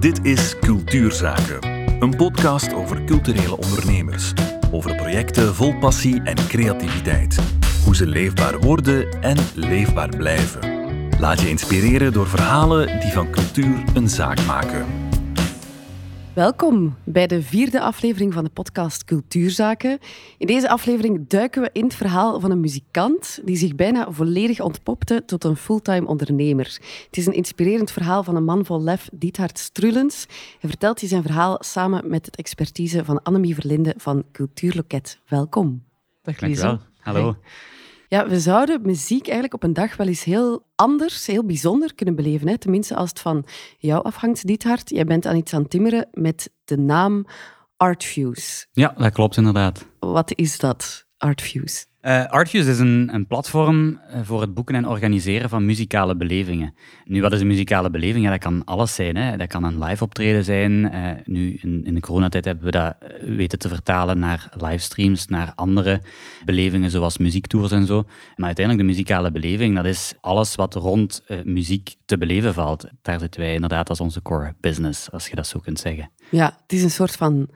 Dit is Cultuurzaken, een podcast over culturele ondernemers. Over projecten vol passie en creativiteit. Hoe ze leefbaar worden en leefbaar blijven. Laat je inspireren door verhalen die van cultuur een zaak maken. Welkom bij de vierde aflevering van de podcast Cultuurzaken. In deze aflevering duiken we in het verhaal van een muzikant die zich bijna volledig ontpopte tot een fulltime ondernemer. Het is een inspirerend verhaal van een man vol lef, Diethard Strulens. Hij vertelt hier zijn verhaal samen met het expertise van Annemie Verlinde van Cultuurloket. Welkom. Dag Lisa. Hallo. Ja, we zouden muziek eigenlijk op een dag wel eens heel anders, heel bijzonder kunnen beleven. Hè? Tenminste, als het van jou afhangt, Diethard. Jij bent aan iets aan het timmeren met de naam Artfuse. Ja, dat klopt inderdaad. Wat is dat, Artfuse? Uh, is een, platform eh, voor het boeken en organiseren van muzikale belevingen. Nu, wat is een muzikale beleving? Ja, dat kan alles zijn. Hè. Dat kan een live optreden zijn. Uh, nu, in, in, de coronatijd hebben we dat weten te vertalen naar livestreams, naar andere belevingen, zoals muziektours en zo. Maar uiteindelijk, de muzikale beleving, dat is alles wat rond muziek te beleven valt. Daar zitten wij inderdaad als onze core business, als je dat zo kunt zeggen. Ja, het is een soort van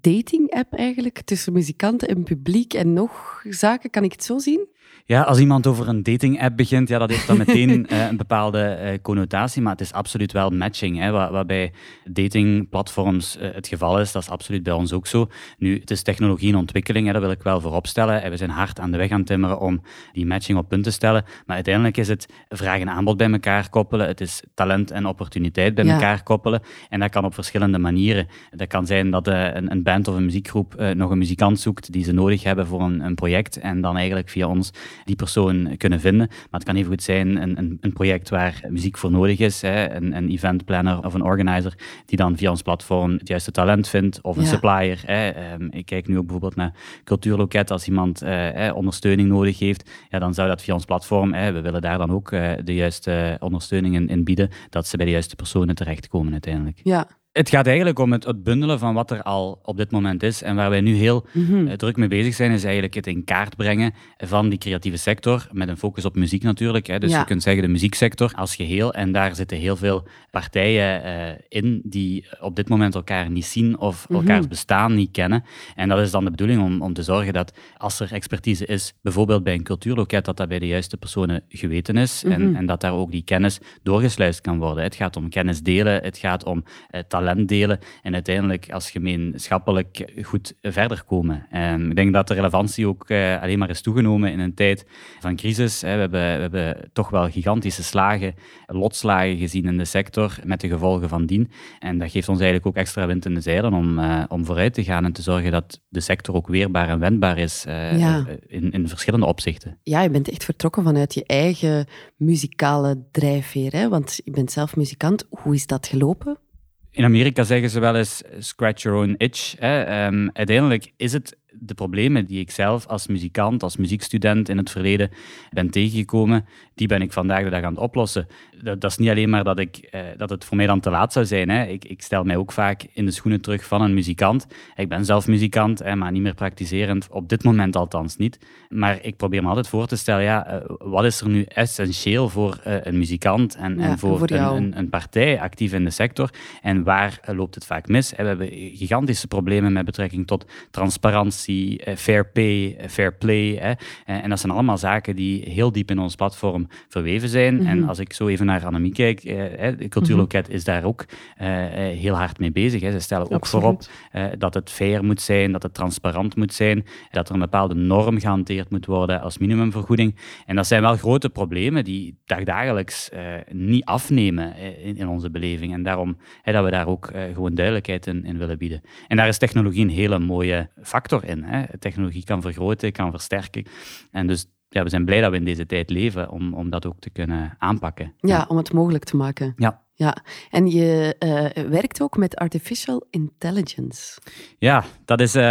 dating-app eigenlijk tussen muzikanten en publiek en nog zaken. Kan ik het zo zien? Ja, als iemand over een dating-app begint, ja, dat heeft dan meteen uh, een bepaalde uh, connotatie, maar het is absoluut wel matching. Hè, waar, waarbij datingplatforms uh, het geval is, dat is absoluut bij ons ook zo. Nu, het is technologie in ontwikkeling, hè, dat wil ik wel vooropstellen. En we zijn hard aan de weg aan het timmeren om die matching op punt te stellen. Maar uiteindelijk is het vraag en aanbod bij elkaar koppelen. Het is talent en opportuniteit bij ja. elkaar koppelen. En dat kan op verschillende manieren. Dat kan zijn dat een, een, band of een muziekgroep nog een muzikant zoekt die ze nodig hebben voor een, een project en dan eigenlijk via ons die persoon kunnen vinden. Maar het kan even goed zijn een, een, een project waar muziek voor nodig is, hè, een, een eventplanner of een organizer die dan via ons platform het juiste talent vindt, of een ja. supplier. Hè. Um, ik kijk nu ook bijvoorbeeld naar Cultuurloket, als iemand uh, ondersteuning nodig heeft, ja, dan zou dat via ons platform, hè, we willen daar dan ook uh, de juiste ondersteuning in, in bieden, dat ze bij de juiste personen terechtkomen uiteindelijk. Ja, het gaat eigenlijk om het, het, bundelen van wat er al op dit moment is. En waar wij nu heel mm -hmm. druk mee bezig zijn, is eigenlijk het in kaart brengen van die creatieve sector. Met een focus op muziek natuurlijk. Hè. Dus ja. je kunt zeggen de muzieksector als geheel. En daar zitten heel veel partijen uh, in die op dit moment elkaar niet zien of mm -hmm. elkaars bestaan niet kennen. En dat is dan de bedoeling om, om te zorgen dat als er expertise is, bijvoorbeeld bij een cultuurloket, dat dat bij de juiste personen geweten is. Mm -hmm. en, en, dat daar ook die kennis doorgesluist kan worden. Het gaat om kennis delen, het gaat om uh, talent delen en uiteindelijk als gemeenschappelijk goed verder komen. Um, ik denk dat de relevantie ook uh, alleen maar is toegenomen in een tijd van crisis. Hè. We, hebben, we hebben toch wel gigantische slagen, lotslagen gezien in de sector met de gevolgen van dien. En dat geeft ons eigenlijk ook extra wind in de zeilen om, uh, om vooruit te gaan en te zorgen dat de sector ook weerbaar en wendbaar is ja. in, in verschillende opzichten. Ja, je bent echt vertrokken vanuit je eigen muzikale drijfveer, hè? want je bent zelf muzikant. Hoe is dat gelopen? In Amerika zeggen ze wel eens scratch your own itch. Hè. Um, uiteindelijk is het de problemen die ik zelf als muzikant, als muziekstudent in het verleden ben tegengekomen, die ben ik vandaag de dag aan het oplossen. Dat, dat is niet alleen maar dat, ik, eh, dat het voor mij dan te laat zou zijn. Hè. Ik, ik, stel mij ook vaak in de schoenen terug van een muzikant. Ik ben zelf muzikant, hè, maar niet meer praktiserend, op dit moment althans niet. Maar ik probeer me altijd voor te stellen, ja, uh, wat is er nu essentieel voor uh, een muzikant en, ja, en voor, voor een, een, een, partij actief in de sector? En waar loopt het vaak mis? We hebben gigantische problemen met betrekking tot transparantie, fair pay, fair play. Hè. En dat zijn allemaal zaken die heel diep in ons platform verweven zijn. Mm -hmm. En als ik zo even naar Annemie kijk, eh, de Cultuurloket mm -hmm. is daar ook uh, heel hard mee bezig. Hè. Ze stellen ook Absoluut. voorop uh, dat het fair moet zijn, dat het transparant moet zijn, dat er een bepaalde norm gehanteerd moet worden als minimumvergoeding. En dat zijn wel grote problemen die dagdagelijks niet afnemen in, in, onze beleving. En daarom dat we daar ook gewoon duidelijkheid in, in, willen bieden. En daar is technologie een hele mooie factor in. Hè. Technologie kan vergroten, kan versterken. En dus ja, we zijn blij dat we in deze tijd leven om, om dat ook te kunnen aanpakken. Ja, ja. om het mogelijk te maken. Ja. Ja, en je uh, werkt ook met artificial intelligence. Ja, dat is. Uh,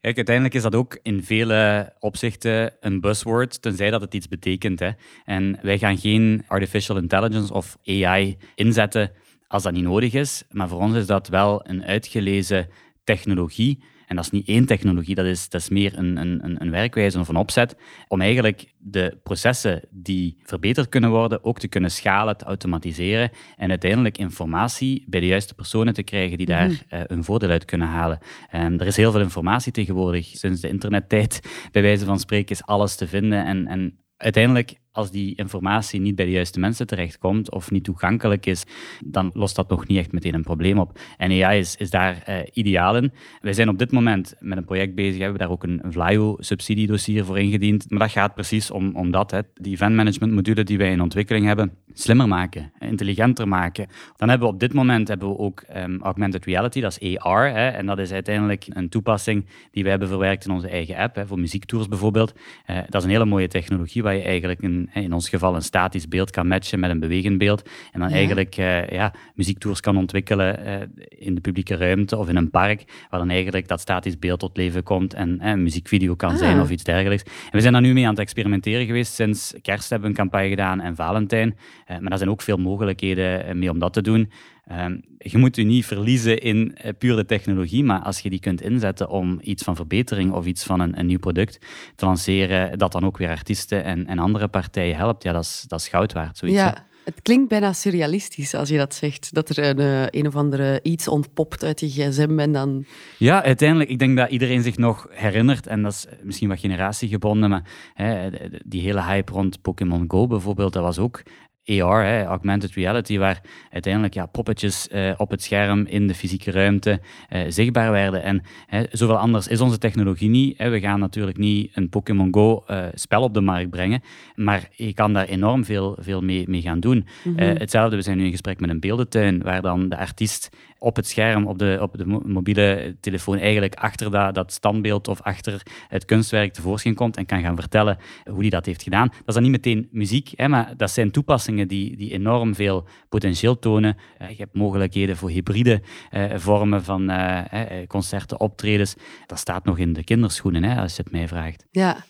kijk, uiteindelijk is dat ook in vele opzichten een buzzword, tenzij dat het iets betekent. Hè. En wij gaan geen artificial intelligence of AI inzetten als dat niet nodig is. Maar voor ons is dat wel een uitgelezen technologie En dat is niet één technologie, dat is, dat is meer een, een, een werkwijze of een opzet om eigenlijk de processen die verbeterd kunnen worden ook te kunnen schalen, te automatiseren en uiteindelijk informatie bij de juiste personen te krijgen die daar mm een voordeel uit kunnen halen. Um, er is heel veel informatie tegenwoordig. Sinds de internettijd, bij wijze van spreken, is alles te vinden en, en uiteindelijk als die informatie niet bij de juiste mensen terechtkomt of niet toegankelijk is, dan lost dat nog niet echt meteen een probleem op. En AI is, is daar uh, ideaal in. Wij zijn op dit moment met een project bezig, hebben daar ook een, Vlaio-subsidiedossier voor ingediend. Maar dat gaat precies om, om dat, hè. die event management module die wij in ontwikkeling hebben, slimmer maken, intelligenter maken. Dan hebben we op dit moment hebben we ook um, augmented reality, dat is AR. Hè, en dat is uiteindelijk een toepassing die wij hebben verwerkt in onze eigen app, hè, voor muziektours bijvoorbeeld. Uh, dat is een hele mooie technologie waar je eigenlijk een in ons geval een statisch beeld kan matchen met een bewegend beeld. En dan eigenlijk uh, ja, muziektours kan ontwikkelen uh, in de publieke ruimte of in een park, waar dan eigenlijk dat statisch beeld tot leven komt en een muziekvideo kan zijn ah. of iets dergelijks. En we zijn daar nu mee aan het experimenteren geweest. Sinds kerst hebben we een campagne gedaan en Valentijn. Maar er zijn ook veel mogelijkheden mee om dat te doen. Ehm, je moet je niet verliezen in uh, puur de technologie, maar als je die kunt inzetten om iets van verbetering of iets van een, een nieuw product te lanceren, dat dan ook weer artiesten en, en andere partijen helpt, ja, dat is, dat is goud waard. Zoiets, ja. Het klinkt bijna surrealistisch als je dat zegt. Dat er een, eh, een of andere iets ontpopt uit je gsm en dan... Ja, uiteindelijk. Ik denk dat iedereen zich nog herinnert, en dat is misschien wat generatiegebonden, maar hè, die hele hype rond Pokémon Go bijvoorbeeld, dat was ook AR, hè, augmented reality, waar uiteindelijk ja, poppetjes uh, op het scherm in de fysieke ruimte uh, zichtbaar werden. En hè, zoveel anders is onze technologie niet. Hè. We gaan natuurlijk niet een Pokémon Go uh, spel op de markt brengen, maar je kan daar enorm veel, veel mee, mee gaan doen. Mm -hmm. hetzelfde, we zijn nu in gesprek met een beeldentuin, waar dan de artiest op het scherm, op de, op de mobiele telefoon, eigenlijk achter dat, dat standbeeld of achter het kunstwerk tevoorschijn komt en kan gaan vertellen hoe hij dat heeft gedaan. Dat is dan niet meteen muziek, hè, maar dat zijn toepassingen die, die enorm veel potentieel tonen. Uh, je hebt mogelijkheden voor hybride uh, vormen van uh, concerten, optredens. Dat staat nog in de kinderschoenen, hè, als je het mij vraagt. Ja.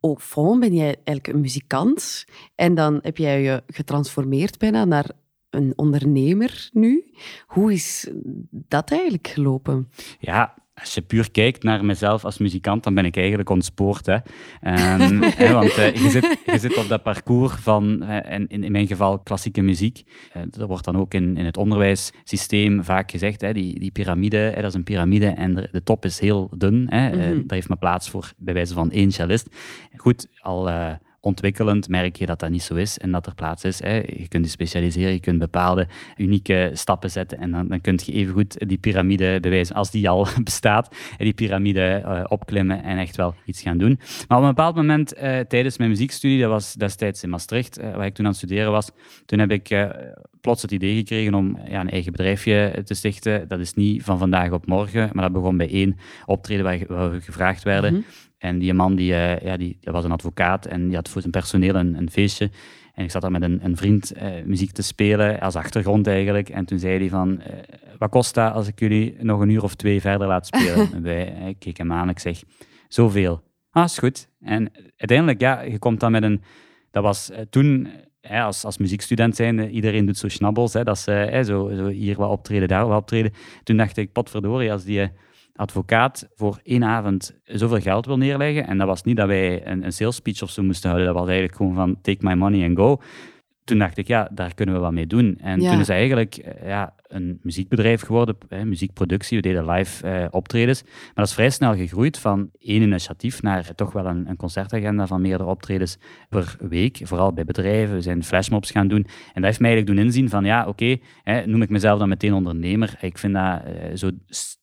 Au fond ben jij eigenlijk een muzikant en dan heb jij je getransformeerd bijna naar een ondernemer nu. Hoe is dat eigenlijk gelopen? Ja, als je puur kijkt naar mezelf als muzikant, dan ben ik eigenlijk ontspoord. Hè. Um, hè, want uh, je, zit, je zit op dat parcours van, uh, in, in mijn geval, klassieke muziek. Uh, dat wordt dan ook in, in het onderwijssysteem vaak gezegd, hè, die, die piramide, hè, dat is een piramide en de, de top is heel dun. Hè. Mm -hmm. daar heeft maar plaats voor, bij wijze van één cellist. Goed, al ontwikkelend merk je dat dat niet zo is en dat er plaats is. Hè. Je kunt je specialiseren, je kunt bepaalde unieke stappen zetten en dan, dan kun je evengoed die piramide bewijzen, als die al bestaat, die piramide uh, opklimmen en echt wel iets gaan doen. Maar op een bepaald moment uh, tijdens mijn muziekstudie, dat was destijds in Maastricht, uh, waar ik toen aan het studeren was, toen heb ik plots het idee gekregen om ja, een eigen bedrijfje te stichten. Dat is niet van vandaag op morgen, maar dat begon bij één optreden waar, we gevraagd werden. Mhm. En die man die, uh, ja, die, was een advocaat en die had voor zijn personeel een, een feestje. En ik zat daar met een, een vriend uh, muziek te spelen, als achtergrond eigenlijk. En toen zei hij van, uh, wat kost dat als ik jullie nog een uur of twee verder laat spelen? en wij, ik keek hem aan ik zeg, zoveel. Ah, is goed. En uiteindelijk, ja, je komt dan met een... Dat was toen, als, als muziekstudent zijn, iedereen doet zo schnabbels. Hè, dat ze zo, zo hier wat optreden, daar wat optreden. Toen dacht ik, potverdorie, als die advocaat voor één avond zoveel geld wil neerleggen. En dat was niet dat wij een, een sales speech of zo moesten houden. Dat was eigenlijk gewoon van take my money and go. Toen dacht ik, ja, daar kunnen we wat mee doen. En toen is eigenlijk eh, ja, een muziekbedrijf geworden, hè, muziekproductie. We deden live eh, optredens. Maar dat is vrij snel gegroeid van één initiatief naar toch wel een, een, concertagenda van meerdere optredens per week. Vooral bij bedrijven. We zijn flashmobs gaan doen. En dat heeft mij eigenlijk doen inzien van, ja, oké, noem ik mezelf dan meteen ondernemer. Ik vind dat uh, zo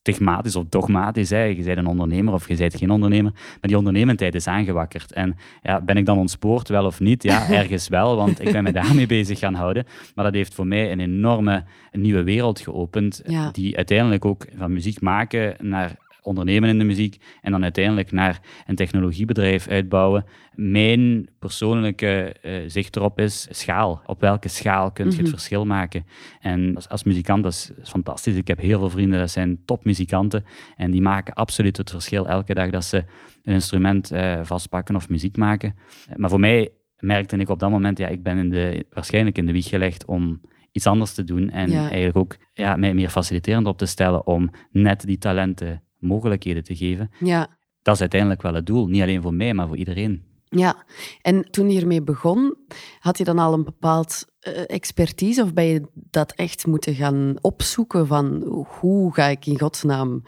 stigmatisch of dogmatisch. Hè. Je bent een ondernemer of je bent geen ondernemer. Maar die ondernemendheid is aangewakkerd. En ja, ben ik dan ontspoord, wel of niet? Ja, ergens wel, want ik ben me daarmee bezig gaan houden. Maar dat heeft voor mij een enorme nieuwe wereld geopend, die uiteindelijk ook van muziek maken naar ondernemen in de muziek en dan uiteindelijk naar een technologiebedrijf uitbouwen. Mijn persoonlijke uh, zicht erop is schaal. Op welke schaal kun je het mhm. verschil maken? En als, als muzikant dat is, fantastisch. Ik heb heel veel vrienden, dat zijn topmuzikanten en die maken absoluut het verschil elke dag dat ze een instrument uh, vastpakken of muziek maken. Maar voor mij merkte ik op dat moment, ja, ik ben in de, waarschijnlijk in de wieg gelegd om iets anders te doen en eigenlijk ook ja, mij meer faciliterend op te stellen om net die talenten mogelijkheden te geven. Ja. Dat is uiteindelijk wel het doel. Niet alleen voor mij, maar voor iedereen. Ja, en toen je hiermee begon, had je dan al een bepaald uh, expertise of ben je dat echt moeten gaan opzoeken van hoe ga ik in godsnaam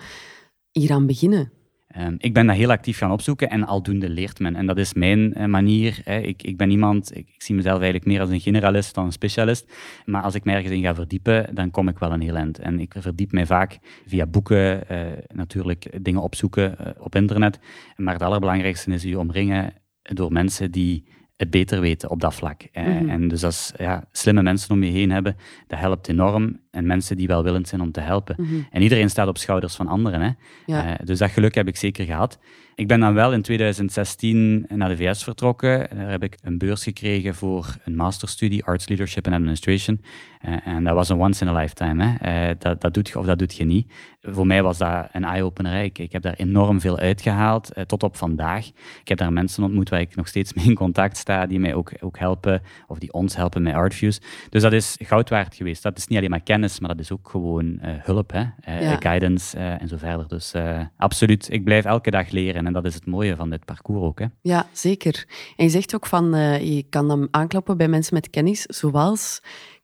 hieraan beginnen? Um, ik ben dat heel actief gaan opzoeken en aldoende leert men. En dat is mijn uh, manier. Hè. Ik, ik, ben iemand, ik, zie mezelf eigenlijk meer als een generalist dan een specialist. Maar als ik me ergens in ga verdiepen, dan kom ik wel een heel eind. En ik verdiep mij vaak via boeken, uh, natuurlijk dingen opzoeken uh, op internet. Maar het allerbelangrijkste is je omringen door mensen die het beter weten op dat vlak. Mm -hmm. En dus als ja, slimme mensen om je heen hebben, dat helpt enorm. En mensen die welwillend zijn om te helpen. Mm -hmm. En iedereen staat op schouders van anderen. Hè. Ja. Uh, dus dat geluk heb ik zeker gehad. Ik ben dan wel in 2016 naar de VS vertrokken. Daar heb ik een beurs gekregen voor een masterstudie Arts Leadership and Administration. Uh, en dat was een once in a lifetime. Hè. Uh, dat, dat doet je of dat doet je niet. Voor mij was dat een eye-opener. Ik, ik heb daar enorm veel uitgehaald, uh, tot op vandaag. Ik heb daar mensen ontmoet waar ik nog steeds mee in contact sta, die mij ook, ook helpen, of die ons helpen met Artviews. Dus dat is goud waard geweest. Dat is niet alleen maar kennis, maar dat is ook gewoon hulp, hè. Ja. guidance en zo verder. Dus absoluut, ik blijf elke dag leren. En dat is het mooie van dit parcours ook. Hè. Ja, zeker. En je zegt ook van, uh, je kan dan aankloppen bij mensen met kennis, zoals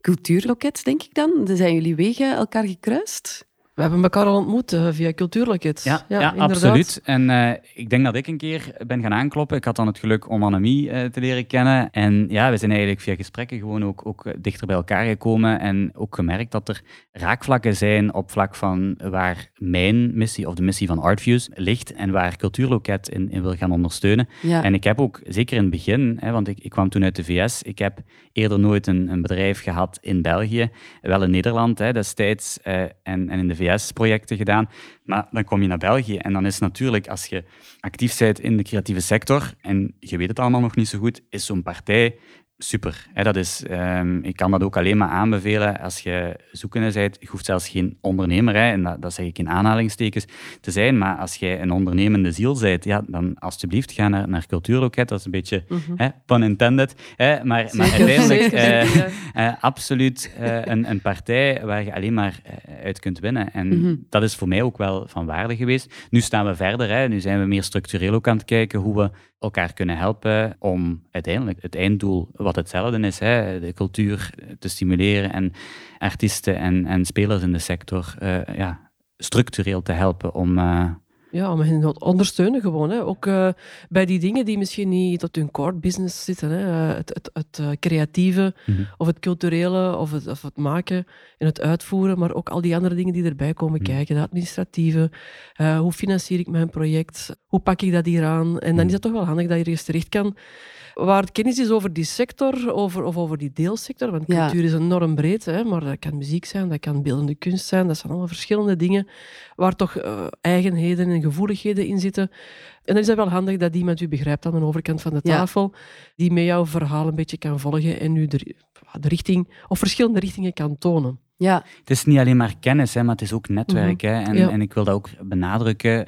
Cultuurloket, denk ik dan. Dan zijn jullie wegen elkaar gekruist? We hebben elkaar al ontmoet uh, via Cultuurloket. Ja, ja, ja absoluut. En uh, ik denk dat ik een keer ben gaan aankloppen. Ik had dan het geluk om Annemie uh, te leren kennen. En ja, we zijn eigenlijk via gesprekken gewoon ook, ook dichter bij elkaar gekomen. En ook gemerkt dat er raakvlakken zijn op vlak van waar mijn missie of de missie van Artviews ligt. En waar Cultuurloket in, in wil gaan ondersteunen. Ja. En ik heb ook, zeker in het begin, hè, want ik, ik kwam toen uit de VS. Ik heb eerder nooit een, een bedrijf gehad in België. Wel in Nederland hè, destijds en, en in de VS projecten gedaan. Maar dan kom je naar België en dan is natuurlijk, als je actief bent in de creatieve sector en je weet het allemaal nog niet zo goed, is zo'n partij super. dat is, um, ik kan dat ook alleen maar aanbevelen als je zoekende bent. Je hoeft zelfs geen ondernemer, hè, en dat, dat, zeg ik in aanhalingstekens, te zijn. Maar als jij een ondernemende ziel bent, ja, dan alsjeblieft ga naar, naar Cultuurloket. Dat is een beetje mm -hmm. hè, pun intended. Hè, maar, zeker, maar uiteindelijk zeker, uh, uh, absoluut uh, een, een partij waar je alleen maar uit kunt winnen. En mm -hmm. dat is voor mij ook wel van waarde geweest. Nu staan we verder. Hè. Nu zijn we meer structureel ook aan het kijken hoe we elkaar kunnen helpen om uiteindelijk het einddoel, wat hetzelfde is, hè, de cultuur te stimuleren en artiesten en, en spelers in de sector uh, ja, structureel te helpen om, uh, ja, om hen te ondersteunen gewoon. Hè. Ook uh, bij die dingen die misschien niet tot hun core business zitten. Hè. Het, het, het uh, creatieve, mm -hmm. of het culturele, of het, of het maken en het uitvoeren, maar ook al die andere dingen die erbij komen mm -hmm. kijken. De administratieve, uh, hoe financier ik mijn project, hoe pak ik dat hier aan? En dan is het toch wel handig dat je ergens terecht kan waar het kennis is over die sector over, of over die deelsector, want ja. cultuur is enorm breed, hè, maar dat kan muziek zijn, dat kan beeldende kunst zijn, dat zijn allemaal verschillende dingen waar toch uh, eigenheden en gevoeligheden in zitten. En dan is het wel handig dat iemand u begrijpt aan de overkant van de tafel, ja. die met jouw verhaal een beetje kan volgen en u de, de richting, of verschillende richtingen kan tonen. Ja. Het is niet alleen maar kennis, hè, maar het is ook netwerk. Mm -hmm. hè. En, ja. en, ik wil dat ook benadrukken.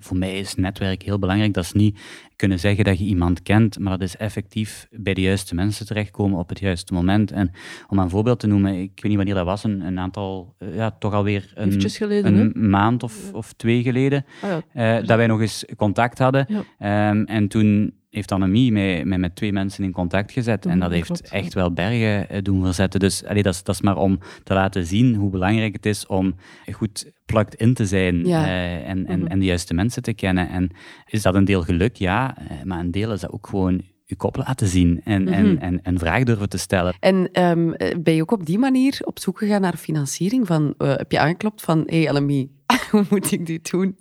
Voor mij is netwerk heel belangrijk. Dat is niet kunnen zeggen dat je iemand kent, maar dat is effectief bij de juiste mensen terechtkomen op het juiste moment. En om een voorbeeld te noemen, ik weet niet wanneer dat was, een, een aantal, ja, toch alweer een, geleden, een maand of, of twee geleden, ah, ja. uh, dat wij nog eens contact hadden. Ja. Um, en toen heeft Annemie mij, mij met twee mensen in contact gezet. En dat heeft klopt. echt wel bergen doen verzetten. Dus allee, dat, is, dat is maar om te laten zien hoe belangrijk het is om goed plugged in te zijn ja. uh, en, en, Mhm. en de juiste mensen te kennen. En is dat een deel geluk? Ja, uh, maar een deel is dat ook gewoon je kop laten zien en, Mhm. en, en, en vraag durven te stellen. En ehm, ben je ook op die manier op zoek gegaan naar financiering? Van, uh, heb je aangeklopt van, hé hey, Alamie, hoe moet ik dit doen?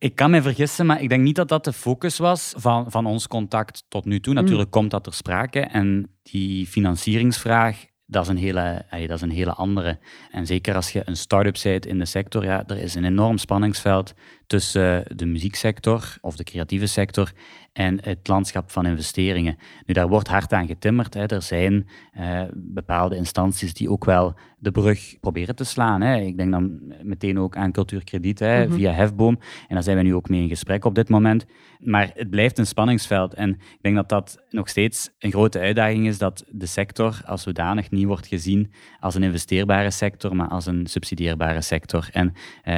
Ik kan me vergissen, maar ik denk niet dat dat de focus was van, van ons contact tot nu toe. Natuurlijk komt dat ter sprake en die financieringsvraag, dat is, een hele, dat is een hele andere. En zeker als je een start-up bent in de sector, ja, er is een enorm spanningsveld tussen de muzieksector of de creatieve sector en het landschap van investeringen. Nu, daar wordt hard aan getimmerd. Hè. Er zijn uh, bepaalde instanties die ook wel de brug proberen te slaan. Hè. Ik denk dan meteen ook aan cultuurkrediet hè, mhm. via Hefboom. En daar zijn we nu ook mee in gesprek op dit moment. Maar het blijft een spanningsveld. En ik denk dat dat nog steeds een grote uitdaging is dat de sector als zodanig niet wordt gezien als een investeerbare sector, maar als een subsidieerbare sector. En uh,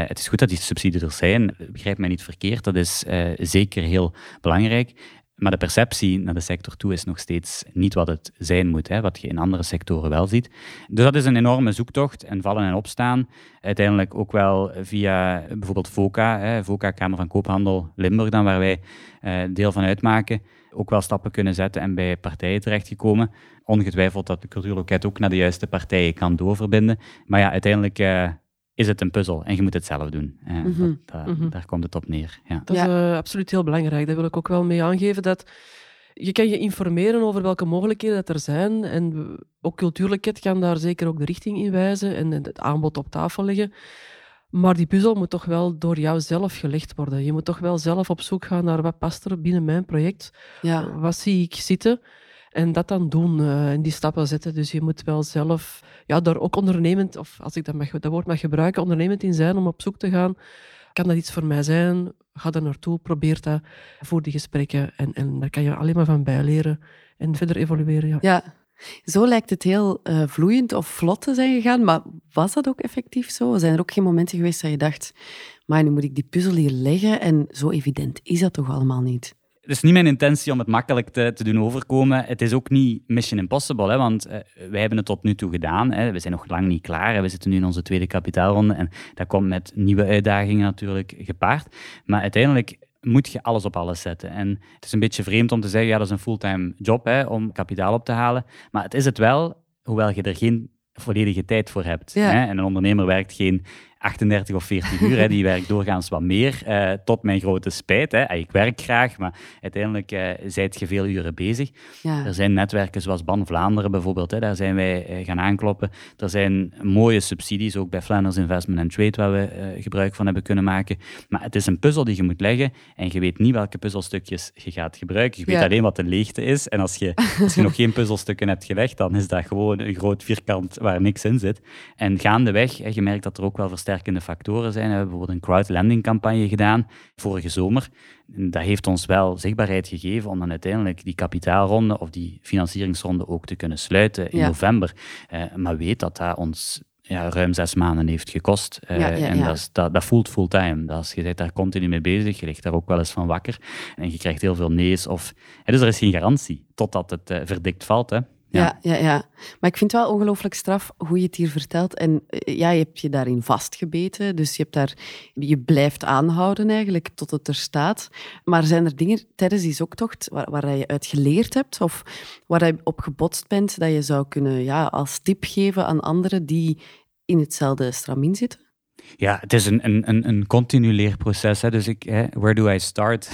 het is goed dat die subsidies er zijn. Begrijp mij niet verkeerd, dat is uh, zeker heel belangrijk. Maar de perceptie naar de sector toe is nog steeds niet wat het zijn moet, hè, wat je in andere sectoren wel ziet. Dus dat is een enorme zoektocht en vallen en opstaan. Uiteindelijk ook wel via bijvoorbeeld VOCA, hè, Kamer van Koophandel Limburg, dan, waar wij uh, deel van uitmaken, ook wel stappen kunnen zetten en bij partijen terechtgekomen. Ongetwijfeld dat de cultuurloket ook naar de juiste partijen kan doorverbinden. Maar ja, uiteindelijk uh, is het een puzzel en je moet het zelf doen. Mhm. dat, mhm. Daar komt het op neer. Ja. Dat is uh, absoluut heel belangrijk. Daar wil ik ook wel mee aangeven. Dat je kan je informeren over welke mogelijkheden dat er zijn. En ook Cultuurloket kan daar zeker ook de richting in wijzen en het aanbod op tafel leggen. Maar die puzzel moet toch wel door jou zelf gelegd worden. Je moet toch wel zelf op zoek gaan naar wat past er binnen mijn project. Ja. Wat zie ik zitten? En dat dan doen en die stappen zetten. Dus je moet wel zelf ja, daar ook ondernemend, of als ik dat, mag, dat woord mag gebruiken, ondernemend in zijn om op zoek te gaan. Kan dat iets voor mij zijn? Ga er naartoe, probeer dat, voer die gesprekken. En, en daar kan je alleen maar van bijleren en verder evolueren. Ja. ja. Zo lijkt het heel uh, vloeiend of vlot te zijn gegaan, maar was dat ook effectief zo? Zijn er ook geen momenten geweest dat je dacht, maar nu moet ik die puzzel hier leggen en zo evident is dat toch allemaal niet? Het is niet mijn intentie om het makkelijk te, te doen overkomen. Het is ook niet Mission Impossible, hè, want uh, wij hebben het tot nu toe gedaan. Hè. We zijn nog lang niet klaar. Hè. We zitten nu in onze tweede kapitaalronde en dat komt met nieuwe uitdagingen natuurlijk gepaard. Maar uiteindelijk moet je alles op alles zetten. En het is een beetje vreemd om te zeggen, ja, dat is een fulltime job hè, om kapitaal op te halen. Maar het is het wel, hoewel je er geen volledige tijd voor hebt. Hè? En een ondernemer werkt geen 38 of 40 uur. Hè, die werkt doorgaans wat meer, uh, tot mijn grote spijt. Hè. Ik werk graag, maar uiteindelijk uh, zijt je veel uren bezig. Ja. Er zijn netwerken zoals Ban Vlaanderen bijvoorbeeld, hè, daar zijn wij uh, gaan aankloppen. Er zijn mooie subsidies, ook bij Flanders Investment and Trade, waar we gebruik van hebben kunnen maken. Maar het is een puzzel die je moet leggen en je weet niet welke puzzelstukjes je gaat gebruiken. Je weet alleen wat de leegte is. En als je, als je nog geen puzzelstukken hebt gelegd, dan is dat gewoon een groot vierkant waar niks in zit. En gaandeweg, hè, je merkt dat er ook wel versterking versterkende factoren zijn. We hebben bijvoorbeeld een crowdlending campagne gedaan vorige zomer. dat heeft ons wel zichtbaarheid gegeven om dan uiteindelijk die kapitaalronde of die financieringsronde ook te kunnen sluiten in november. Uh, maar weet dat dat ons ja, ruim zes maanden heeft gekost. Uh, en dat, dat, dat, voelt fulltime. Dat je bent daar continu mee bezig, je ligt daar ook wel eens van wakker. En je krijgt heel veel nee's. Of, dus er is geen garantie totdat het uh, verdikt valt. Hè. Ja. ja. Ja, Maar ik vind het wel ongelooflijk straf hoe je het hier vertelt. En eh, ja, je hebt je daarin vastgebeten. Dus je, hebt daar, je blijft aanhouden eigenlijk tot het er staat. Maar zijn er dingen tijdens die zoektocht waar, waar je uit geleerd hebt? Of waar je op gebotst bent dat je zou kunnen ja, als tip geven aan anderen die in hetzelfde stramien zitten? Ja, het is een, een, een continu leerproces. Hè. Dus ik, hè, where do I start?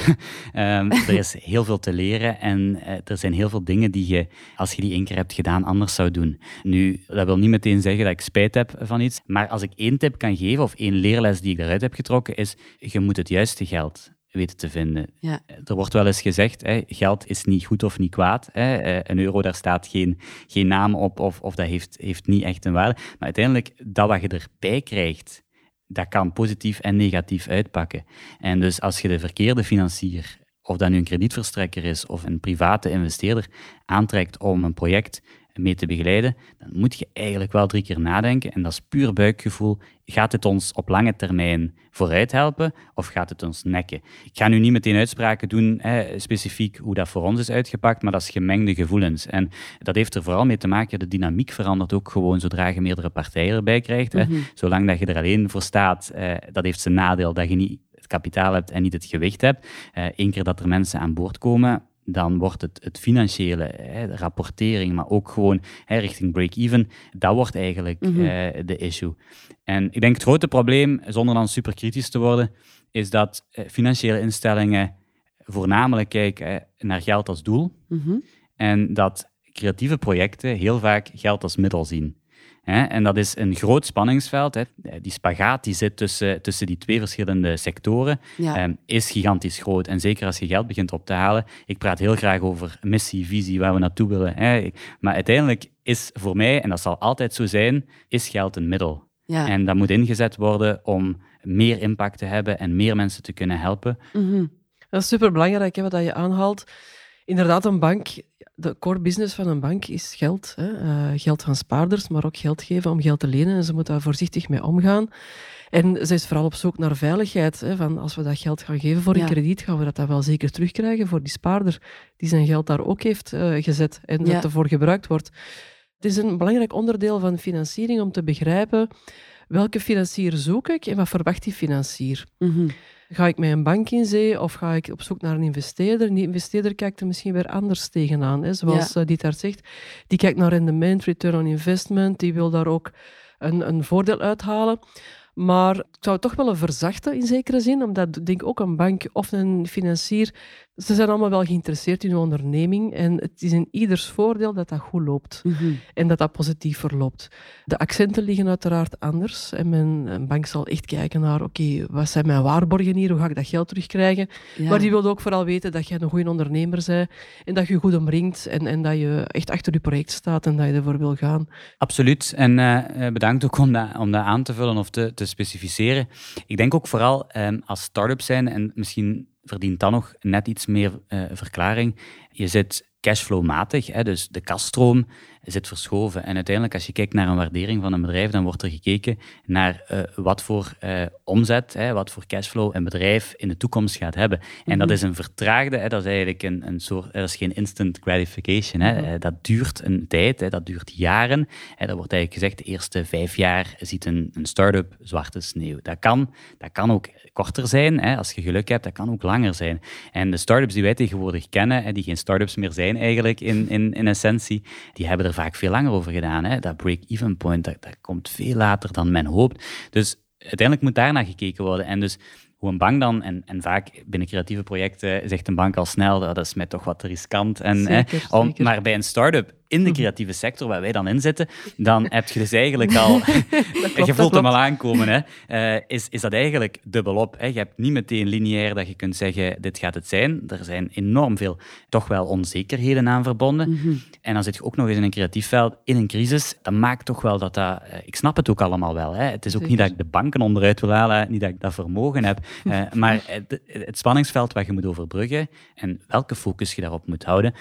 um, er is heel veel te leren en uh, er zijn heel veel dingen die je, als je die één keer hebt gedaan, anders zou doen. Nu, dat wil niet meteen zeggen dat ik spijt heb van iets, maar als ik één tip kan geven, of één leerles die ik eruit heb getrokken, is je moet het juiste geld weten te vinden. Ja. Er wordt wel eens gezegd, hè, geld is niet goed of niet kwaad. Hè. Eh, een euro, daar staat geen, geen naam op of, of dat heeft, heeft niet echt een waarde. Maar uiteindelijk, dat wat je erbij krijgt, dat kan positief en negatief uitpakken. En dus als je de verkeerde financier, of dat nu een kredietverstrekker is of een private investeerder, aantrekt om een project mee te begeleiden, dan moet je eigenlijk wel drie keer nadenken. En dat is puur buikgevoel. Gaat het ons op lange termijn vooruit helpen of gaat het ons nekken? Ik ga nu niet meteen uitspraken doen, hè, specifiek hoe dat voor ons is uitgepakt, maar dat is gemengde gevoelens. En dat heeft er vooral mee te maken, de dynamiek verandert ook gewoon zodra je meerdere partijen erbij krijgt. Hè. Mhm. Zolang dat je er alleen voor staat, eh, dat heeft zijn nadeel dat je niet het kapitaal hebt en niet het gewicht hebt. Eén keer dat er mensen aan boord komen, dan wordt het, het financiële, hè, de rapportering, maar ook gewoon hè, richting break-even, dat wordt eigenlijk mm de issue. En ik denk het grote probleem, zonder dan super kritisch te worden, is dat eh, financiële instellingen voornamelijk kijken naar geld als doel mhm. en dat creatieve projecten heel vaak geld als middel zien. En dat is een groot spanningsveld. Hè. Die spagaat die zit tussen, tussen die twee verschillende sectoren, ehm, is gigantisch groot. En zeker als je geld begint op te halen. Ik praat heel graag over missie, visie, waar we naartoe willen. Hè. Maar uiteindelijk is voor mij, en dat zal altijd zo zijn, is geld een middel. Ja. En dat moet ingezet worden om meer impact te hebben en meer mensen te kunnen helpen. Mm Dat is superbelangrijk, hè, wat je aanhaalt. Inderdaad, een bank, de core business van een bank is geld. Hè. Uh, geld van spaarders, maar ook geld geven om geld te lenen. En ze moeten daar voorzichtig mee omgaan. En ze is vooral op zoek naar veiligheid. Hè, van als we dat geld gaan geven voor een krediet, gaan we dat dan wel zeker terugkrijgen voor die spaarder die zijn geld daar ook heeft uh, gezet en dat ervoor gebruikt wordt. Het is een belangrijk onderdeel van financiering om te begrijpen welke financier zoek ik en wat verwacht die financier. Mm Ga ik met een bank in zee of ga ik op zoek naar een investeerder? die investeerder kijkt er misschien weer anders tegenaan. Hè? Zoals ja. uh, die daar zegt, die kijkt naar rendement, return on investment, die wil daar ook een, een voordeel uithalen. Maar ik zou het toch willen verzachten in zekere zin, omdat denk ook een bank of een financier ze zijn allemaal wel geïnteresseerd in hun onderneming en het is in ieders voordeel dat dat goed loopt mhm. en dat dat positief verloopt. De accenten liggen uiteraard anders en mijn bank zal echt kijken naar, oké, wat zijn mijn waarborgen hier, hoe ga ik dat geld terugkrijgen? Maar die wil ook vooral weten dat je een goede ondernemer bent en dat je je goed omringt en, en dat je echt achter je project staat en dat je ervoor wil gaan. Absoluut. En uh, bedankt ook om dat, om dat aan te vullen of te, te specificeren. Ik denk ook vooral um, als start-up zijn en misschien verdient dan nog net iets meer uh, verklaring. Je zit cashflow-matig, dus de kaststroom zit verschoven. En uiteindelijk, als je kijkt naar een waardering van een bedrijf, dan wordt er gekeken naar uh, wat voor uh, omzet, hè, wat voor cashflow een bedrijf in de toekomst gaat hebben. En dat mhm. is een vertraagde, hè, dat is eigenlijk een, een soort, dat is geen instant gratification. Hè. Mhm. Dat duurt een tijd, hè, dat duurt jaren. Hè, dat wordt eigenlijk gezegd, de eerste vijf jaar ziet een, een start-up zwarte sneeuw. Dat kan, dat kan ook korter zijn, hè, als je geluk hebt, dat kan ook langer zijn. En de start-ups die wij tegenwoordig kennen, hè, die geen start-ups meer zijn eigenlijk in, in, in essentie, die hebben er vaak veel langer over gedaan. Hè. Dat break-even point, dat, dat komt veel later dan men hoopt. Dus uiteindelijk moet daar naar gekeken worden. En dus hoe een bank dan, en, en vaak binnen creatieve projecten zegt een bank al snel, dat is mij toch wat riskant. En, zeker, hè, om, Maar bij een start-up in de mhm. creatieve sector, waar wij dan in zitten, dan heb je dus eigenlijk al... je voelt hem al aankomen, hè, uh, is, is dat eigenlijk dubbelop. Hè. Je hebt niet meteen lineair dat je kunt zeggen, dit gaat het zijn. Er zijn enorm veel, toch wel onzekerheden aan verbonden. Mhm. En dan zit je ook nog eens in een creatief veld, in een crisis. Dat maakt toch wel dat dat... Uh, ik snap het ook allemaal wel. Hè. Het is ook niet dat ik de banken onderuit wil halen, niet dat ik dat vermogen heb. Uh, maar het, het, spanningsveld waar je moet overbruggen en welke focus je daarop moet houden,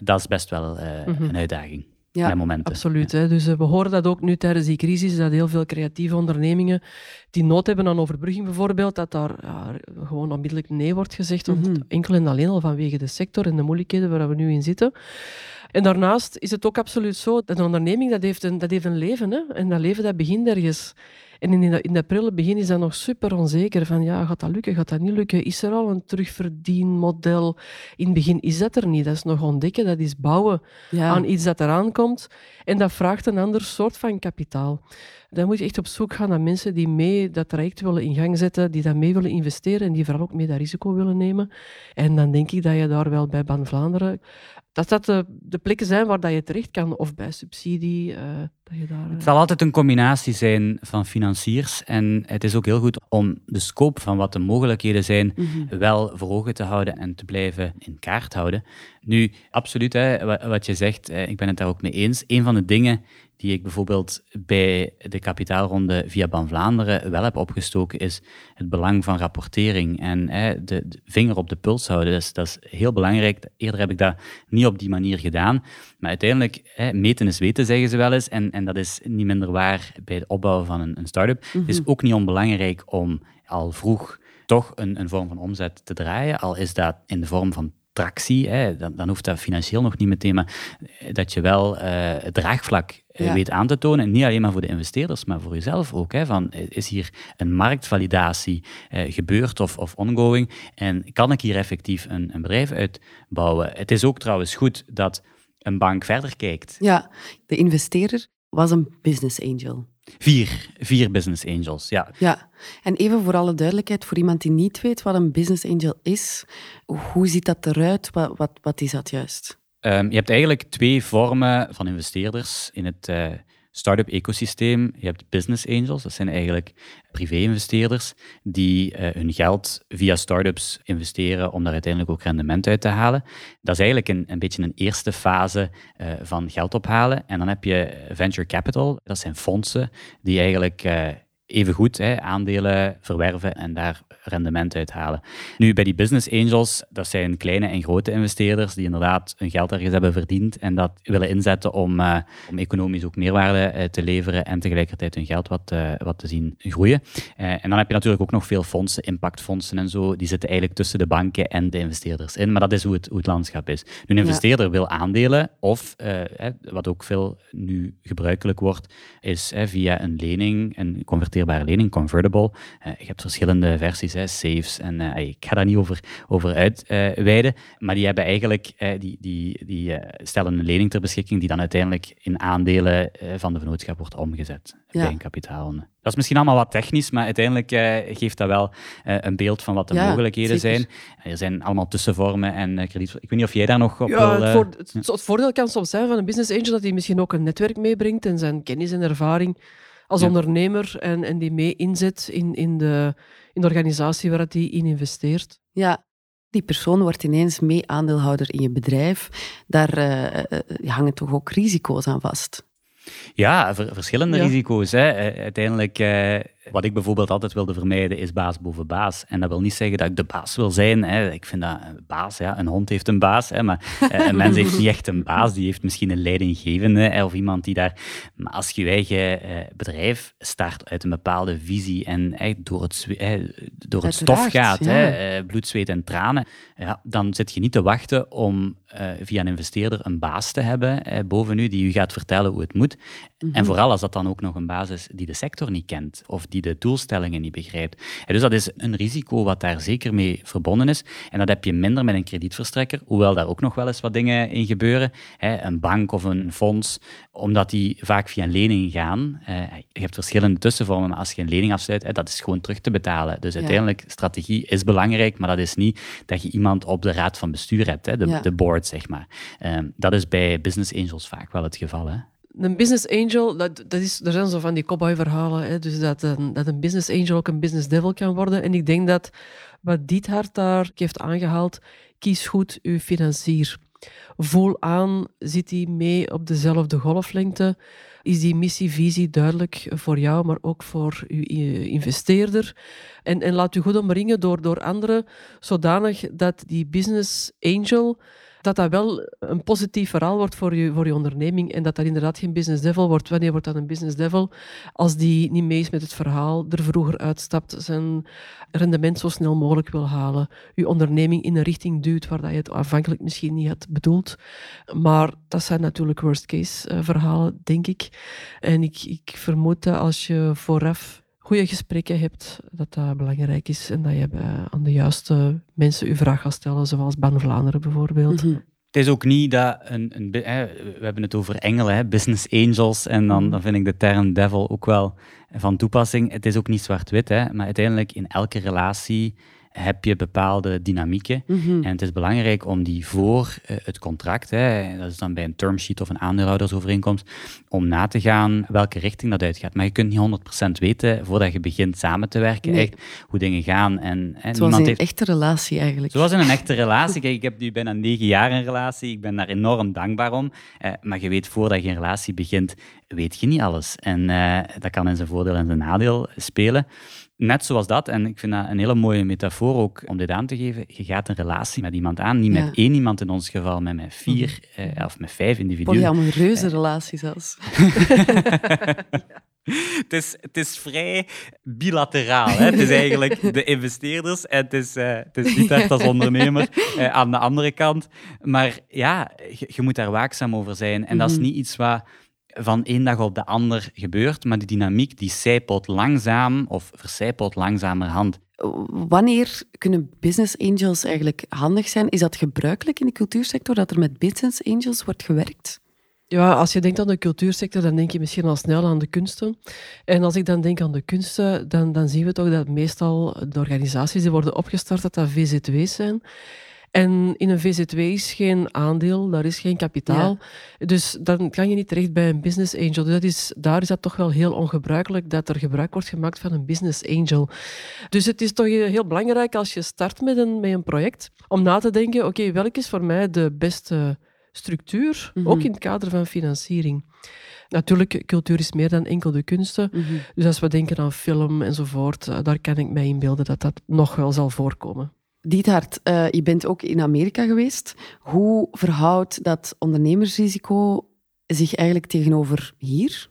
dat is best wel... Mhm. Mhm. een uitdaging. Ja, momenten. absoluut. Hè. Dus uh, we horen dat ook nu tijdens die crisis, dat heel veel creatieve ondernemingen die nood hebben aan overbrugging bijvoorbeeld, dat daar ja, gewoon onmiddellijk nee wordt gezegd, mm enkel en alleen al vanwege de sector en de moeilijkheden waar we nu in zitten. En daarnaast is het ook absoluut zo dat een onderneming dat heeft een, dat heeft een leven. Hè? En dat leven dat begint ergens. En in, de, in dat prille begin is dat nog super onzeker. Van ja, gaat dat lukken, gaat dat niet lukken? Is er al een terugverdienmodel? In het begin is dat er niet. Dat is nog ontdekken, dat is bouwen aan iets dat eraan komt. En dat vraagt een ander soort van kapitaal. Dan moet je echt op zoek gaan naar mensen die mee dat traject willen in gang zetten, die dat mee willen investeren en die vooral ook mee dat risico willen nemen. En dan denk ik dat je daar wel bij Ban Vlaanderen dat dat de, de, plekken zijn waar dat je terecht kan, of bij subsidie. Uh, dat je daar, Het zal altijd een combinatie zijn van financiers. En het is ook heel goed om de scope van wat de mogelijkheden zijn mhm. wel voor ogen te houden en te blijven in kaart houden. Nu, absoluut, hè, wat je zegt, ik ben het daar ook mee eens. Een van de dingen die ik bijvoorbeeld bij de kapitaalronde via Ban Vlaanderen wel heb opgestoken, is het belang van rapportering en hè, de, vinger op de puls houden. Dus, dat is heel belangrijk. Eerder heb ik dat niet op die manier gedaan. Maar uiteindelijk, hè, meten is weten, zeggen ze wel eens. En, en dat is niet minder waar bij het opbouwen van een, een start-up. Het is mhm. ook niet onbelangrijk om al vroeg toch een, een vorm van omzet te draaien, al is dat in de vorm van tractie, hè, dan, dan, hoeft dat financieel nog niet meteen, maar eh, dat je wel uh, het draagvlak uh, weet aan te tonen. En niet alleen maar voor de investeerders, maar voor jezelf ook. Hè, van, is hier een marktvalidatie uh, gebeurd of, of ongoing? En kan ik hier effectief een, een bedrijf uitbouwen? Het is ook trouwens goed dat een bank verder kijkt. Ja, de investeerder was een business angel. Vier, vier business angels, ja. Ja, en even voor alle duidelijkheid, voor iemand die niet weet wat een business angel is, hoe ziet dat eruit? Wat, wat, wat is dat juist? Um, je hebt eigenlijk twee vormen van investeerders in het uh, start-up ecosysteem. Je hebt business angels, dat zijn eigenlijk privé-investeerders die uh, hun geld via start-ups investeren om daar uiteindelijk ook rendement uit te halen. Dat is eigenlijk een, een beetje een eerste fase uh, van geld ophalen. En dan heb je venture capital, dat zijn fondsen die eigenlijk evengoed hè, aandelen verwerven en daar rendement uithalen. Nu, bij die business angels, dat zijn kleine en grote investeerders die inderdaad hun geld ergens hebben verdiend en dat willen inzetten om, uh, om economisch ook meerwaarde uh, te leveren en tegelijkertijd hun geld wat, uh, wat te zien groeien. en dan heb je natuurlijk ook nog veel fondsen, impactfondsen en zo, die zitten eigenlijk tussen de banken en de investeerders in, maar dat is hoe het, hoe het landschap is. Nu, een investeerder ja. wil aandelen of, wat ook veel nu gebruikelijk wordt, is via een lening, een converteerbare lening, convertible. je hebt verschillende versies hè, saves. En uh, ik ga daar niet over, over uitweiden. Maar die hebben eigenlijk, uh, die, die, die stellen een lening ter beschikking die dan uiteindelijk in aandelen van de vennootschap wordt omgezet ja. bij een kapitaal. Dat is misschien allemaal wat technisch, maar uiteindelijk geeft dat wel een beeld van wat de ja, mogelijkheden zeker. zijn. Er zijn allemaal tussenvormen en krediet. Ik weet niet of jij daar nog op ja, wil... Het, voor, het, het voordeel kan soms zijn van een business angel dat hij misschien ook een netwerk meebrengt en zijn kennis en ervaring als ondernemer en, en die mee inzet in, in de in de organisatie waar hij in investeert. Ja, die persoon wordt ineens mee aandeelhouder in je bedrijf. Daar uh, hangen toch ook risico's aan vast? Ja, verschillende ja. risico's. Hè. Uiteindelijk wat ik bijvoorbeeld altijd wilde vermijden is baas boven baas. En dat wil niet zeggen dat ik de baas wil zijn. Hè. Ik vind dat een baas, ja, een hond heeft een baas, hè, maar eh, een mens heeft niet echt een baas. Die heeft misschien een leidinggevende hè, of iemand die daar. Maar als je je eigen eh, bedrijf start uit een bepaalde visie en eh, door het, eh, door het stof gaat, ja. hè, eh, bloed, zweet en tranen, ja, dan zit je niet te wachten om eh, via een investeerder een baas te hebben boven u die u gaat vertellen hoe het moet. En mhm. vooral als dat dan ook nog een baas is die de sector niet kent of die de doelstellingen niet begrijpt. dus dat is een risico wat daar zeker mee verbonden is. En dat heb je minder met een kredietverstrekker, hoewel daar ook nog wel eens wat dingen in gebeuren. Een bank of een fonds, omdat die vaak via een lening gaan. Eh, je hebt verschillende tussenvormen, maar als je een lening afsluit, dat is gewoon terug te betalen. Dus uiteindelijk, strategie is belangrijk, maar dat is niet dat je iemand op de raad van bestuur hebt, de, ja. de board, zeg maar. Ehm, dat is bij business angels vaak wel het geval. Hè een business angel, dat, dat is, er zijn zo van die cowboy-verhalen, dus dat een, dat een business angel ook een business devil kan worden. En ik denk dat wat Diethard daar heeft aangehaald, kies goed uw financier. Voel aan, zit hij mee op dezelfde golflengte? Is die missie-visie duidelijk voor jou, maar ook voor uw investeerder? En, en laat u goed omringen door, door anderen, zodanig dat die business angel dat dat wel een positief verhaal wordt voor je, voor je onderneming en dat dat inderdaad geen business devil wordt. Wanneer wordt dat een business devil? Als die niet mee is met het verhaal, er vroeger uitstapt, zijn rendement zo snel mogelijk wil halen, je onderneming in een richting duwt waar dat je het aanvankelijk misschien niet had bedoeld. Maar dat zijn natuurlijk worst case eh, verhalen, denk ik. En ik, ik vermoed dat als je vooraf goede gesprekken hebt, dat dat belangrijk is en dat je aan de juiste mensen je vraag gaat stellen, zoals Ban Vlaanderen bijvoorbeeld. Mhm. Het is ook niet dat een, een hè, we hebben het over engelen, hè, business angels, en dan, mhm. dan vind ik de term devil ook wel van toepassing. Het is ook niet zwart-wit, maar uiteindelijk in elke relatie heb je bepaalde dynamieken. Mhm. En het is belangrijk om die voor uh, het contract, hè, dat is dan bij een termsheet of een aandeelhoudersovereenkomst, om na te gaan welke richting dat uitgaat. Maar je kunt niet 100% weten voordat je begint samen te werken, nee. echt, hoe dingen gaan. En, hè, Zoals in een heeft... echte relatie eigenlijk. Zoals in een echte relatie. Kijk, ik heb nu bijna negen jaar een relatie. Ik ben daar enorm dankbaar om. Eh, maar je weet, voordat je een relatie begint, weet je niet alles. En uh, dat kan in zijn voordeel en zijn nadeel spelen net zoals dat, en ik vind dat een hele mooie metafoor ook om dit aan te geven, je gaat een relatie met iemand aan, niet met één iemand in ons geval, maar met vier mm. eh, of met vijf individuen. ja, een reuze relatie zelfs. het, is, het is vrij bilateraal. Hè? Het is eigenlijk de investeerders en het is, uh, het is niet echt als ondernemer uh, aan de andere kant. Maar ja, je, je, moet daar waakzaam over zijn. En dat is mhm. niet iets wat van één dag op de ander gebeurt, maar die dynamiek die zijpelt langzaam of vercijpelt langzamerhand. Wanneer kunnen business angels eigenlijk handig zijn? Is dat gebruikelijk in de cultuursector dat er met business angels wordt gewerkt? Ja, als je denkt aan de cultuursector, dan denk je misschien al snel aan de kunsten. En als ik dan denk aan de kunsten, dan, dan zien we toch dat meestal de organisaties die worden opgestart, dat dat VZW's zijn. En in een VZW is geen aandeel, daar is geen kapitaal. Dus dan kan je niet terecht bij een business angel. Dus dat is, daar is dat toch wel heel ongebruikelijk dat er gebruik wordt gemaakt van een business angel. Dus het is toch heel belangrijk als je start met een, met een project, om na te denken, oké, welke is voor mij de beste structuur, mhm. ook in het kader van financiering. Natuurlijk, cultuur is meer dan enkel de kunsten. Mhm. Dus als we denken aan film enzovoort, eh, daar kan ik mij inbeelden dat dat nog wel zal voorkomen. Diethard, uh, je bent ook in Amerika geweest. Hoe verhoudt dat ondernemersrisico zich eigenlijk tegenover hier?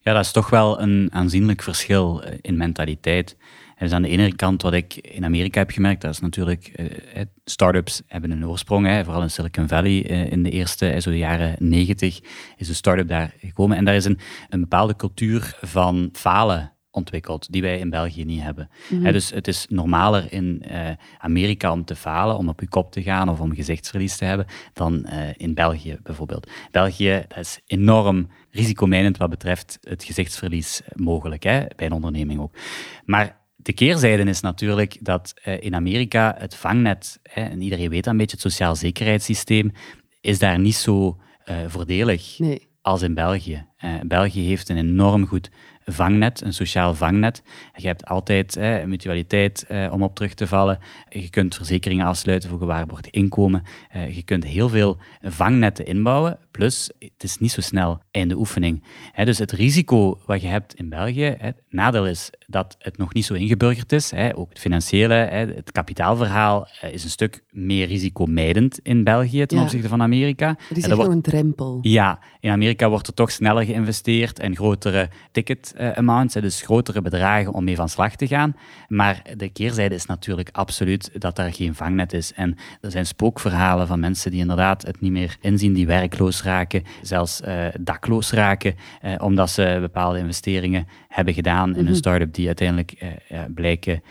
Ja, dat is toch wel een aanzienlijk verschil eh, in mentaliteit. Dus aan de ene kant wat ik in Amerika heb gemerkt, dat is natuurlijk, uh, startups hebben een oorsprong, hè, vooral in Silicon Valley in de eerste, zo jaren negentig, is een start-up daar gekomen. En daar is een, een bepaalde cultuur van falen ontwikkeld, die wij in België niet hebben. Mhm. dus het is normaler in uh, Amerika om te falen, om op je kop te gaan of om gezichtsverlies te hebben, dan uh, in België bijvoorbeeld. België dat is enorm risicomijnend wat betreft het gezichtsverlies mogelijk, hè, bij een onderneming ook. Maar de keerzijde is natuurlijk dat uh, in Amerika het vangnet, hè, en iedereen weet dat een beetje, het sociaal zekerheidssysteem, is daar niet zo voordelig nee. als in België. België heeft een enorm goed vangnet, een sociaal vangnet. Je hebt altijd hè, mutualiteit eh, om op terug te vallen. Je kunt verzekeringen afsluiten voor gewaarborgd inkomen. Uh, je kunt heel veel vangnetten inbouwen. Plus, het is niet zo snel einde oefening. Dus het risico wat je hebt in België, het nadeel is dat het nog niet zo ingeburgerd is. Ook het financiële, het kapitaalverhaal eh, is een stuk meer risicomijdend in België ten opzichte van Amerika. Er is echt wordt, een drempel. Ja, in Amerika wordt er toch sneller geïnvesteerd en grotere ticket uh, amounts, dus grotere bedragen om mee van slag te gaan. Maar de keerzijde is natuurlijk absoluut dat er geen vangnet is. En er zijn spookverhalen van mensen die inderdaad het niet meer inzien, die werkloos raken, zelfs uh, dakloos raken, omdat ze bepaalde investeringen hebben gedaan in een mhm. start-up die uiteindelijk uh, blijken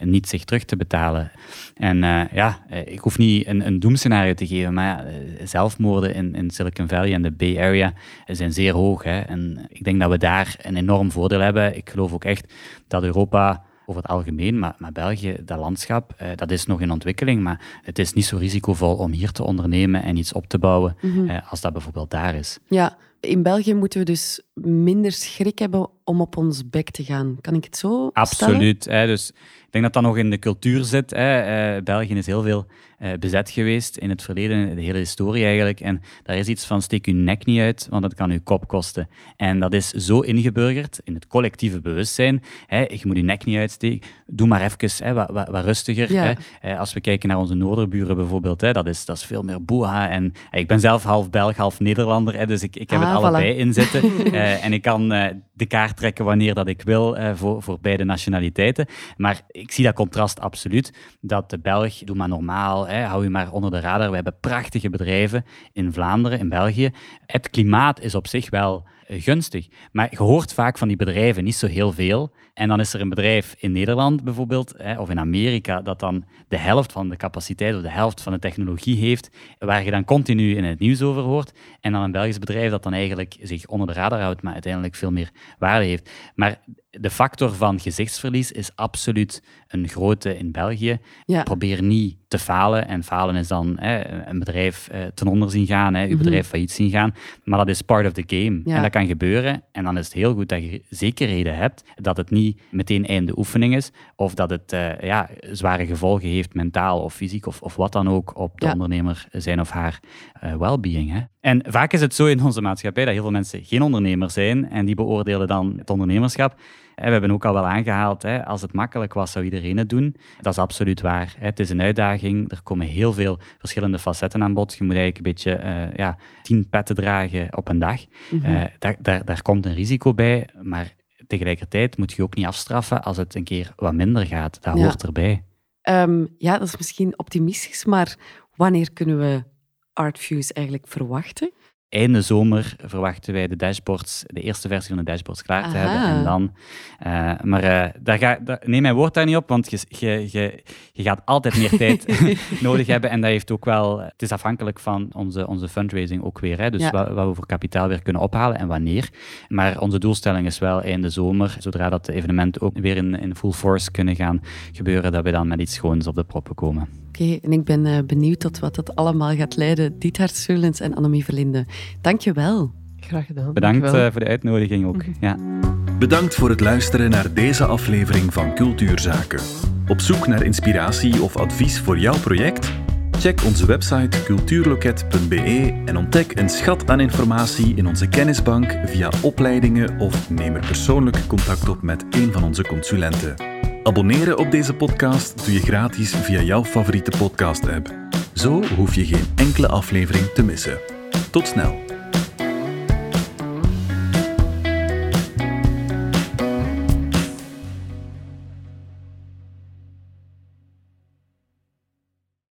niet zich terug te betalen. En ja, ik hoef niet een, een doemscenario te geven, maar zelfmoorden in, in Silicon Valley en de Bay Area zijn zeer hoog. Hè? En ik denk dat we daar een enorm voordeel hebben. Ik geloof ook echt dat Europa over het algemeen, maar, maar België, dat landschap, eh, dat is nog in ontwikkeling, maar het is niet zo risicovol om hier te ondernemen en iets op te bouwen mhm. eh, als dat bijvoorbeeld daar is. Ja, in België moeten we dus minder schrik hebben om op ons bek te gaan. Kan ik het zo Absoluut. Hè, dus ik denk dat dat nog in de cultuur zit. Hè. Uh, België is heel veel uh, bezet geweest in het verleden, de hele historie eigenlijk. En daar is iets van steek uw nek niet uit, want dat kan uw kop kosten. En dat is zo ingeburgerd in het collectieve bewustzijn. Hè. Je moet je nek niet uitsteken. Doe maar even hè, wat, wat, wat rustiger. Hè. Uh, als we kijken naar onze noorderburen bijvoorbeeld, hè, dat, is, dat is veel meer boeha. En ik ben zelf half Belg, half Nederlander, hè, dus ik, ik heb het ah, allebei in zitten. en ik kan de kaart trekken wanneer dat ik wil voor, voor beide nationaliteiten. Maar ik zie dat contrast absoluut. Dat de Belg, doe maar normaal, hè, hou je maar onder de radar. We hebben prachtige bedrijven in Vlaanderen, in België. Het klimaat is op zich wel eh, gunstig. Maar je hoort vaak van die bedrijven niet zo heel veel. En dan is er een bedrijf in Nederland bijvoorbeeld, hè, of in Amerika, dat dan de helft van de capaciteit of de helft van de technologie heeft, waar je dan continu in het nieuws over hoort. En dan een Belgisch bedrijf dat dan eigenlijk zich onder de radar houdt, maar uiteindelijk veel meer waarde heeft. Maar de factor van gezichtsverlies is absoluut een grote in België. Probeer niet te falen. En falen is dan hè, een bedrijf eh, ten onder zien gaan, hè, je mhm. bedrijf failliet zien gaan. Maar dat is part of the game. En dat kan gebeuren. En dan is het heel goed dat je zekerheden hebt dat het niet meteen einde oefening is. Of dat het uh, ja, zware gevolgen heeft, mentaal of fysiek of, of wat dan ook, op de ondernemer zijn of haar uh, well-being. En vaak is het zo in onze maatschappij dat heel veel mensen geen ondernemer zijn en die beoordelen dan het ondernemerschap. We hebben ook al wel aangehaald, als het makkelijk was, zou iedereen het doen. Dat is absoluut waar. Het is een uitdaging. Er komen heel veel verschillende facetten aan bod. Je moet eigenlijk een beetje uh, ja, tien petten dragen op een dag. Mhm. Eh, daar, daar, daar komt een risico bij, maar tegelijkertijd moet je ook niet afstraffen als het een keer wat minder gaat. Dat hoort erbij. Ehm, ja, dat is misschien optimistisch, maar wanneer kunnen we Artviews eigenlijk verwachten? Einde zomer verwachten wij de dashboards, de eerste versie van de dashboards klaar te hebben. En dan, uh, maar uh, daar ga, daar, neem mijn woord daar niet op, want je, je, je, je gaat altijd meer tijd nodig hebben. En dat heeft ook wel, het is afhankelijk van onze, onze fundraising ook weer. Hè? Dus ja. wat, wat, we voor kapitaal weer kunnen ophalen en wanneer. Maar onze doelstelling is wel einde zomer, zodra dat de evenementen ook weer in, in full force kunnen gaan gebeuren, dat we dan met iets schoons op de proppen komen. Oké, en ik ben uh, benieuwd tot wat dat allemaal gaat leiden. Diethard Surlens en Annemie Verlinde. Dank je wel. Graag gedaan. Bedankt uh, voor de uitnodiging ook. Okay. Ja. Bedankt voor het luisteren naar deze aflevering van Cultuurzaken. Op zoek naar inspiratie of advies voor jouw project? Check onze website cultuurloket.be en ontdek een schat aan informatie in onze kennisbank via opleidingen of neem er persoonlijk contact op met een van onze consulenten. Abonneren op deze podcast doe je gratis via jouw favoriete podcast-app. Zo hoef je geen enkele aflevering te missen. Tot snel!